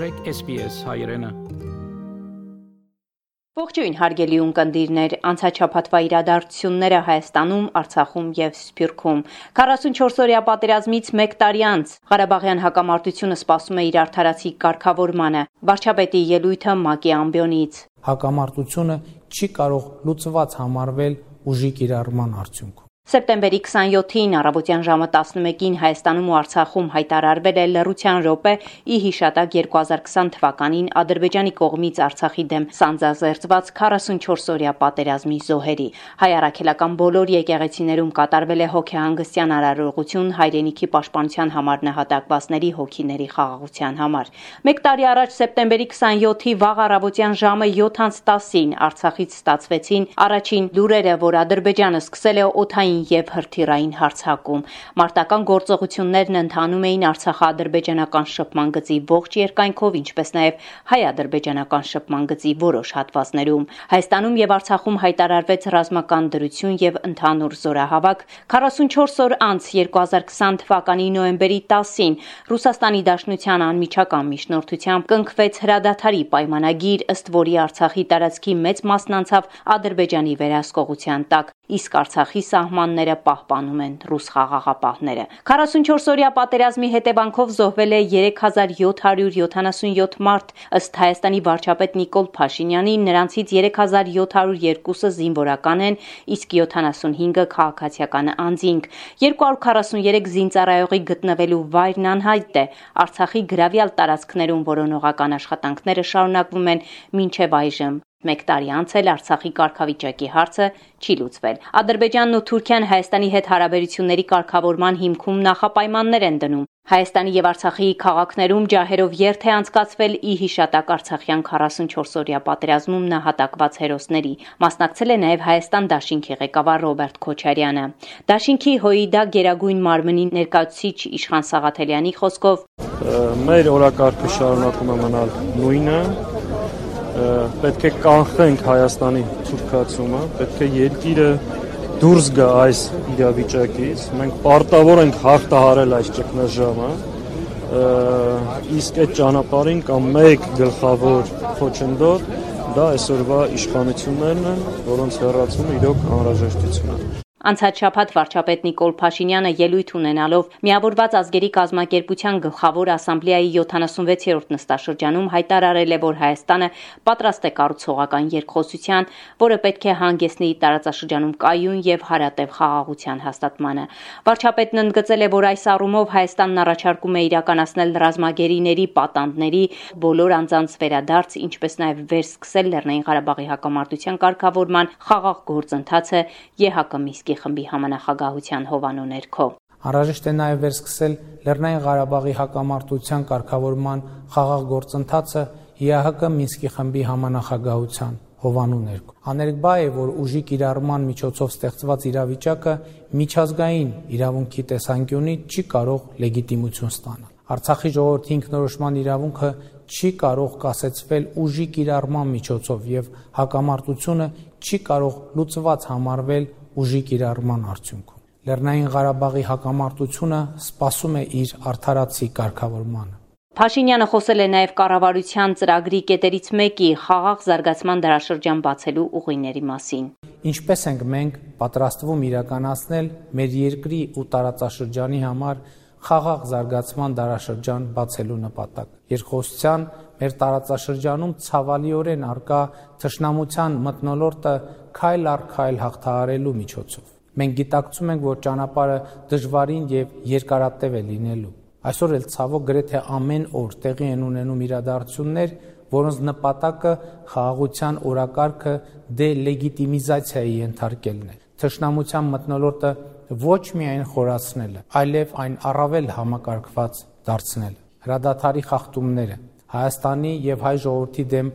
մաղթեք SPS հայրենը։ Ողջույն հարգելի ունկնդիրներ, անցաչափաթվա իրադարձությունները Հայաստանում, Արցախում եւ Սփյուռքում։ 44-օրյա պատերազմից 1 տարի անց Ղարաբաղյան հակամարտությունը սպասում է իր արդարացի կարգավորմանը։ Վարչապետի ելույթը ՄԱԿ-ի ամբիոնից։ Հակամարտությունը չի կարող լուծված համարվել ուժի կիրառման արդյունքում։ Սեպտեմբերի 27-ին առավոտյան ժամը 11-ին Հայաստանում ու Արցախում հայտարարվել է լռության րոպե՝ ի հիշատակ 2020 թվականին Ադրբեջանի կողմից Արցախի դեմ սանձազերծված 44-օրյա պատերազմի զոհերի։ Հայ առաքելական բոլոր եկեղեցիներում կատարվել է հոգեհանգստյան արարողություն հայրենիքի պաշտպանության համար նահատակվածների հոգիների խաղաղության համար։ Մեկ տարի առաջ սեպտեմբերի 27-ի վաղ առավոտյան ժամը 7:10-ին Արցախից ստացվեցին առաջին լուրերը, որ Ադրբեջանը սկսել է օթային եւ հրթիռային հարձակում։ Մարտական գործողություններն ընթանում էին Արցախա-ադրբեջանական շփման գծի ողջ երկայնքով, ինչպես նաեւ հայ-ադրբեջանական շփման գծի որոշ հատվածներում։ Հայաստանում եւ Արցախում հայտարարվեց ռազմական դրություն եւ ընդհանուր զորահավաք 44 օր անց 2020 թվականի նոեմբերի 10-ին Ռուսաստանի Դաշնության անմիջական միջնորդությամբ կնքվեց հրադադարի պայմանագիր, ըստ որի Արցախի տարածքի մեծ մասն անցավ Ադրբեջանի վերահսկողության տակ, իսկ Արցախի սահման սահմանները պահպանում են ռուս խաղաղապահները։ 44-օրյա պատերազմի հետևանքով զոհվել է 3777 մարդ, ըստ Հայաստանի վարչապետ Նիկոլ Փաշինյանի, նրանցից 3702-ը զինվորական են, իսկ 75-ը քաղաքացիական անձինք։ 243 զինծառայողի գտնվելու վայրն անհայտ է։ Արցախի գրավյալ տարածքներում որոնողական աշխատանքները շարունակվում են մինչև այժմ։ Մեկ տարի անց էլ Արցախի կարգավիճակի հարցը չի լուծվել։ Ադրբեջանն ու Թուրքիան Հայաստանի հետ հարաբերությունների կարգավորման հիմքում նախապայմաններ են դնում։ Հայաստանի եւ Արցախի քաղաքներում ջահերով երթ է անցկացվել ի հիշատակ Արցախյան 44-օրյա պատերազմում նահատակված հերոսների։ Մասնակցել է նաեւ Հայաստան Դաշինքի ղեկավար Ռոբերտ Քոչարյանը։ Դաշինքի ՀՕԻԴԱ Գերագույն մարմնի ներկայացուցիչ Իշխան Սաղաթելյանի խոսքով. Մեր օրակարգը շարունակում է մնալ նույնը, պետք է կանխենք Հայաստանի թուրքացումը, պետք է երկիրը դուրս գա այս իրավիճակից։ Մենք պարտավոր ենք հաղթահարել այս ճգնաժամը։ Իսկ այդ ճանապարհին կա մեկ գլխավոր խոչընդոտ, դա այսօրվա իշխանություններն են, որոնց հերացումը իրոք անհրաժեշտություն է։ Անցած շաբաթ վարչապետ Նիկոլ Փաշինյանը ելույթ ունենալով Միավորված ազգերի կազմակերպության գլխավոր ասամբլեայի 76-րդ նստաշրջանում հայտարարել է, որ Հայաստանը պատրաստ է կառուցողական երկխոսության, որը պետք է հանգեցնի տարածաշրջանում կայուն եւ հարատև խաղաղության հաստատմանը։ Վարչապետն ընդգծել է, որ այս առումով Հայաստանն առաջարկում է իրականացնել ռազմագերիների պատանդների բոլոր անձանց վերադարձ, ինչպես նաեւ վերսկսել Լեռնային Ղարաբաղի հակամարտության կարգավորման խաղաղ գործընթացը ԵՀԿ Միսկի Մինսկի խմբի համանախագահության հովանու ներքո։ Անհրաժեշտ է նաև վերսկսել Լեռնային Ղարաբաղի հակամարտության կարգավորման խաղաղ գործընթացը ԵԱՀԿ Մինսկի խմբի համանախագահության հովանու ներքո։ Աներկբա է, որ ուժի կիրառման միջոցով ստեղծված իրավիճակը միջազգային իրավունքի տեսանկյունից չի կարող լեգիտիմություն ստանալ։ Արցախի ժողովրդի ինքնորոշման իրավունքը չի կարող կասեցվել ուժի կիրառման միջոցով եւ հակամարտությունը չի կարող լուծված համարվել ուժի կիրառման արդյունքում։ Լեռնային Ղարաբաղի հակամարտությունը սպասում է իր արդարացի կարգավորմանը։ Փաշինյանը խոսել է նաև կառավարության ծրագրի կետերից մեկի խաղաղ զարգացման դարաշրջան բացելու ուղիների մասին։ Ինչպես ենք մենք պատրաստվում իրականացնել մեր երկրի ու տարածաշրջանի համար խաղաղ զարգացման դարաշրջան բացելու նպատակ։ Երկխոսության մեր տարածաշրջանում ցավալիորեն արկա թշնամության մտնոլորտը քայլ առ քայլ հաղթահարելու միջոցով։ Մենք գիտակցում ենք, որ ճանապարհը դժվարին եւ երկարատև է լինելու։ Այսօր էլ ցավոք գրեթե ամեն օր տեղի են ունենում իրադարձություններ, որոնց նպատակը խաղաղության օրակարգը դելեգիտիմիզացիայի ենթարկելն է։ Թշնամության մտնոլորտը ոչ միայն խորացնելը, այլև այն առավել համակարգված դարձնելը։ Հրադադարի խախտումները, Հայաստանի եւ հայ ժողովրդի դեմ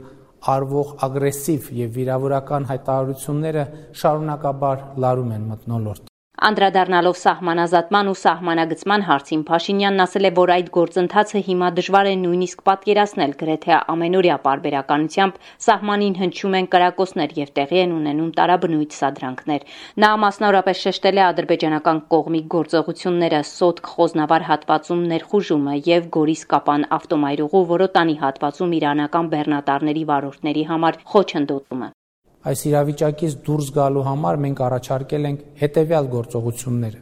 արվող ագրեսիվ եւ վիրավորական հայտարարությունները շարունակաբար լարում են մտնոլորտ։ Անդրադառնալով սահմանազատման ու սահմանագծման հարցին Փաշինյանն ասել է, որ այդ գործընթացը հիմա դժվար է նույնիսկ պատկերացնել, գրեթե ամենօրյա պարբերականությամբ սահմանին հնչում են կրակոցներ եւ տեղի են ունենում տարաբնույթ սադրանքներ։ Նա մասնավորապես շեշտել է ադրբեջանական կողմի գործողությունները Սոտք խոզնավար հատվածում ներխուժումը եւ Գորիս-Կապան ավտոմայրուղու Որոտանի հատվածում իրանական բեռնատարների վարորդների համար խոչընդոտումը։ Այս իրավիճակից դուրս գալու համար մենք առաջարկել ենք հետևյալ գործողությունները։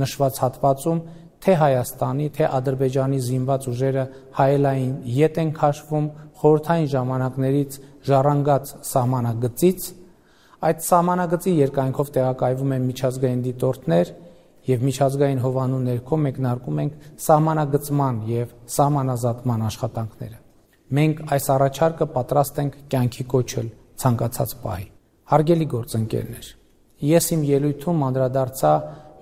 Նշված հատվածում թե Հայաստանի, թե Ադրբեջանի զինված ուժերը հայելային յետ են քաշվում խորհրդային ժամանակներից ժառանգած սահմանագծից, այդ սահմանագծի երկայնքով տեղակայվում են միջազգային դիտորդներ եւ միջազգային հովանու ներքո մեկնարկում ենք սահմանագծման եւ սահմանազատման աշխատանքները։ Մենք այս առաջարկը պատրաստ ենք կյանքի կոչել ցանկացած պահի։ Հարգելի գործընկերներ, ես իմ ելույթում անդրադարձա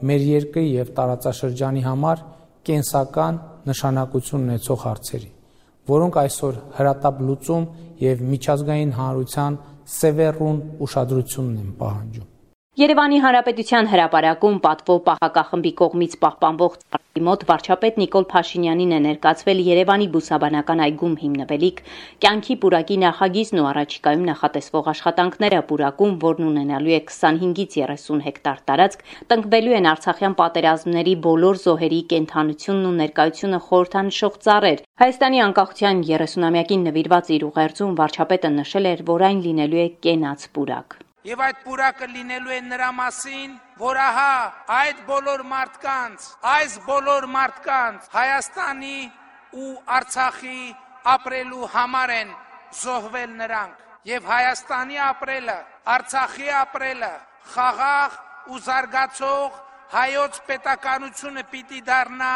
մեր երկրի եւ տարածաշրջանի համար կենսական նշանակություն ունեցող հարցերի, որոնք այսօր հրատապ լուծում եւ միջազգային հանրության սևեռուն ուշադրությունն են պահանջում։ Երևանի Հանրապետության հրապարակում պատվո պահակախմբի կողմից պահպանվող ծառի մոտ վարչապետ Նիկոլ Փաշինյանին է ներկացվել Երևանի բուսաբանական այգում հիմնվելիք կյանքի պուրակի նախագիծն ու առաջիկայում նախատեսվող աշխատանքները պուրակում, որն ունենալու է 25-ից 30 հեկտար տարածք, տնկվելու են Արցախյան պատերազմների բոլոր զոհերի կենթանությունն ու ներկայությունը խորհրդանշող ծառեր։ Հայաստանի անկախության 30-ամյակին նվիրված իր ուղերձում վարչապետը նշել էր, որ այն լինելու է կենաց պուրակ եւ այդ պուրակը լինելու է նրա մասին, որ ահա այդ բոլոր մարդկանց, այս բոլոր մարդկանց Հայաստանի ու Արցախի ապրելու համար են զոհվել նրանք եւ Հայաստանի ապրելը, Արցախի ապրելը խաղաղ ու զարգացող հայոց պետականությունը պիտի դառնա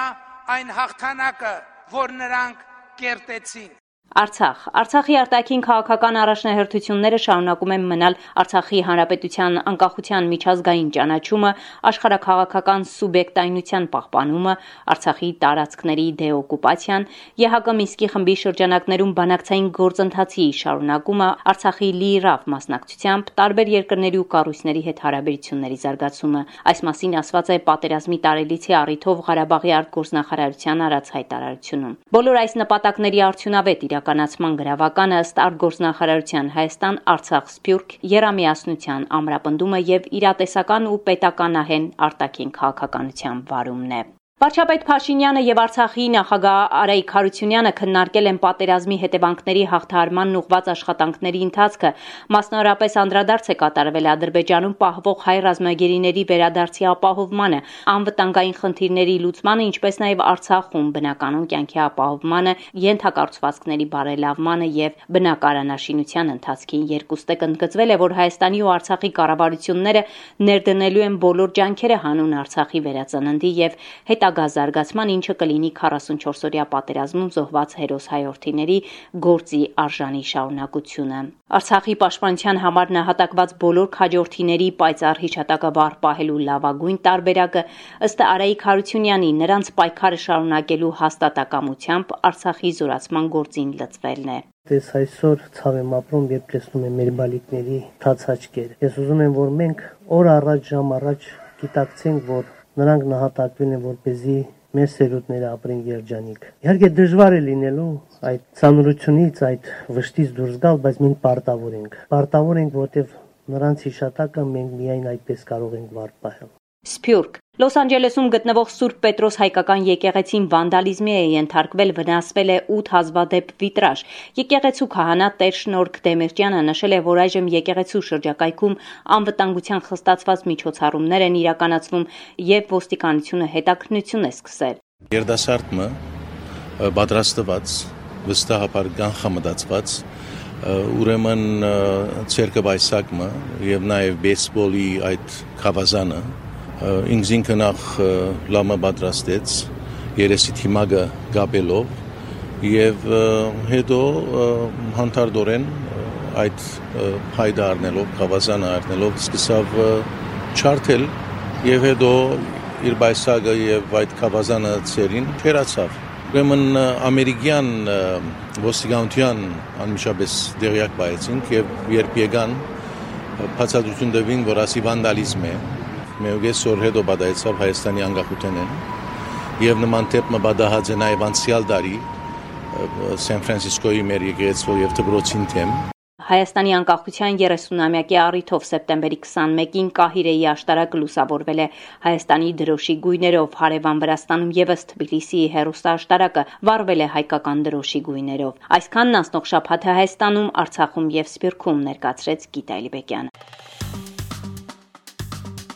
այն հաղթանակը, որ նրանք կերտեցին Արցախ. Արցախի արտաքին քաղաքական առաջնահերթությունները շարունակում են մնալ Արցախի հանրապետության անկախության միջազգային ճանաչումը, աշխարհակաղակական սուբյեկտայնության պահպանումը, Արցախի տարածքների դեօկուպացիան, ԵՀԿ Միսկի խմբի շրջանակներում բանակցային գործընթացի շարունակումը, Արցախի լիիրավ մասնակցությամբ տարբեր երկրների ու կառույցների հետ հարաբերությունների զարգացումը։ Այս մասին ասված է պատերազմի տարելիցի առիթով Ղարաբաղի արտգործնախարարության արած հայտարարությունում։ Բոլոր այս նպատակների արդյունավետ իրականացման գրավականը ըստ արտգործնախարարության Հայաստան-Արցախ Սփյուռք երամիասնության ամրապնդումը եւ իրատեսական ու պետականահեն արտաքին քաղաքականության վարումն է։ Վարչապետ Փաշինյանը եւ Արցախի նախագահ Արայիկ Հարությունյանը քննարկել են պատերազմի հետևանքների հաղթահարման ուղղված աշխատանքների ընթացքը, մասնավորապես անդրադարձ է կատարվել Ադրբեջանում պահվող հայ ռազմագերիների վերադարձի ապահովմանը, անվտանգային խնդիրների լուծմանը, ինչպես նաեւ Արցախում բնականոն կյանքի ապահովմանը, յենթակառուցվածքների բարելավմանը եւ բնակարանաշինության ընթացքին երկուստեք ընդգծվել է, որ Հայաստանի ու Արցախի կառավարությունները ներդնելու են բոլոր ջանքերը հանուն Արցախի վերածննդի եւ հետա հետագա զարգացման, ինչը կլինի 44-օրյա պատերազմում զոհված հերոս հայորդիների գործի արժանի շարունակությունը։ Արցախի պաշտպանության համար նահատակված բոլոր քաջորդիների պայծառ հիշատակը վառ պահելու լավագույն տարբերակը ըստ Արայիկ Հարությունյանի նրանց պայքարը շարունակելու հաստատակամությամբ Արցախի զորացման գործին լծվելն է։ Դες այսօր ցավ եմ ապրում, երբ տեսնում եմ մեր բալիկների թաց աչքերը։ Ես ուզում եմ, որ մենք օր առաջ ժամ առաջ գիտակցենք, որ նրանք նահատակվել են որպեսզի մեր սերունդները ապրեն երջանիկ։ Իհարկե դժվար է լինելու այդ ցանրությունից, այդ վշտից դուրս գալ, բայց մենք պարտավոր ենք։ Պարտավոր ենք, որտեղ նրանց հիշատակը մենք միայն այդպես կարող ենք վառ պահել։ Սփյուռք Լոս Անջելեսում գտնվող Սուրբ Պետրոս հայկական եկեղեցին վանդալիզմի է ենթարկվել, վնասվել է 8 հազվադեպ վիտրաժ։ Եկեղեցու քահանա Տեր Շնորհք Դեմիրճյանը նշել է, որ այժմ եկեղեցու շրջակայքում անվտանգության խստացված միջոցառումներ են իրականացվում եւ ոստիկանությունը հետաքննություն է սկսել։ Երդասարտը պատրաստված վստահաբար կանխամտածված ուրեմն ցերկը բայսակը եւ նաեւ բեյսբոլի այդ խավազանը ինձ ինքը նախ լամը պատրաստեց երեսի թիմագը գապելով եւ հետո հանդարտորեն այդ հայդը առնելով, խավազանը առնելով սկսավ չարթել եւ հետո իր բայսագը եւ այդ խավազանը ծերին թերացավ Ուրեմն ամերիկյան ոստիկանության անմիջապես դերյակ բայեցինք եւ երբ եկան բացատրություն տվին, որ ասի վանդալիզմ է մեուգես օր հետո բադայեցավ Հայաստանի անկախութենեն եւ նման տեպը բադահած է նաեւ անցյալ դարի Սան Ֆրանցիսկոյի մեր եկեղեցու եւ դբրոցին թեմ Հայաստանի անկախության 30-ամյակի առիթով սեպտեմբերի 21-ին Կահիրեի աշտարակը լուսավորվել է Հայաստանի դրոշի գույներով, հարևան Վրաստանում եւս Թբիլիսիի հերոստաշտարակը վառվել է հայկական դրոշի գույներով։ Այսքանն անցնող շաբաթը Հայաստանում, Արցախում եւ Սփյուռքում ներկայացրեց Գիտա Իլբեկյանը։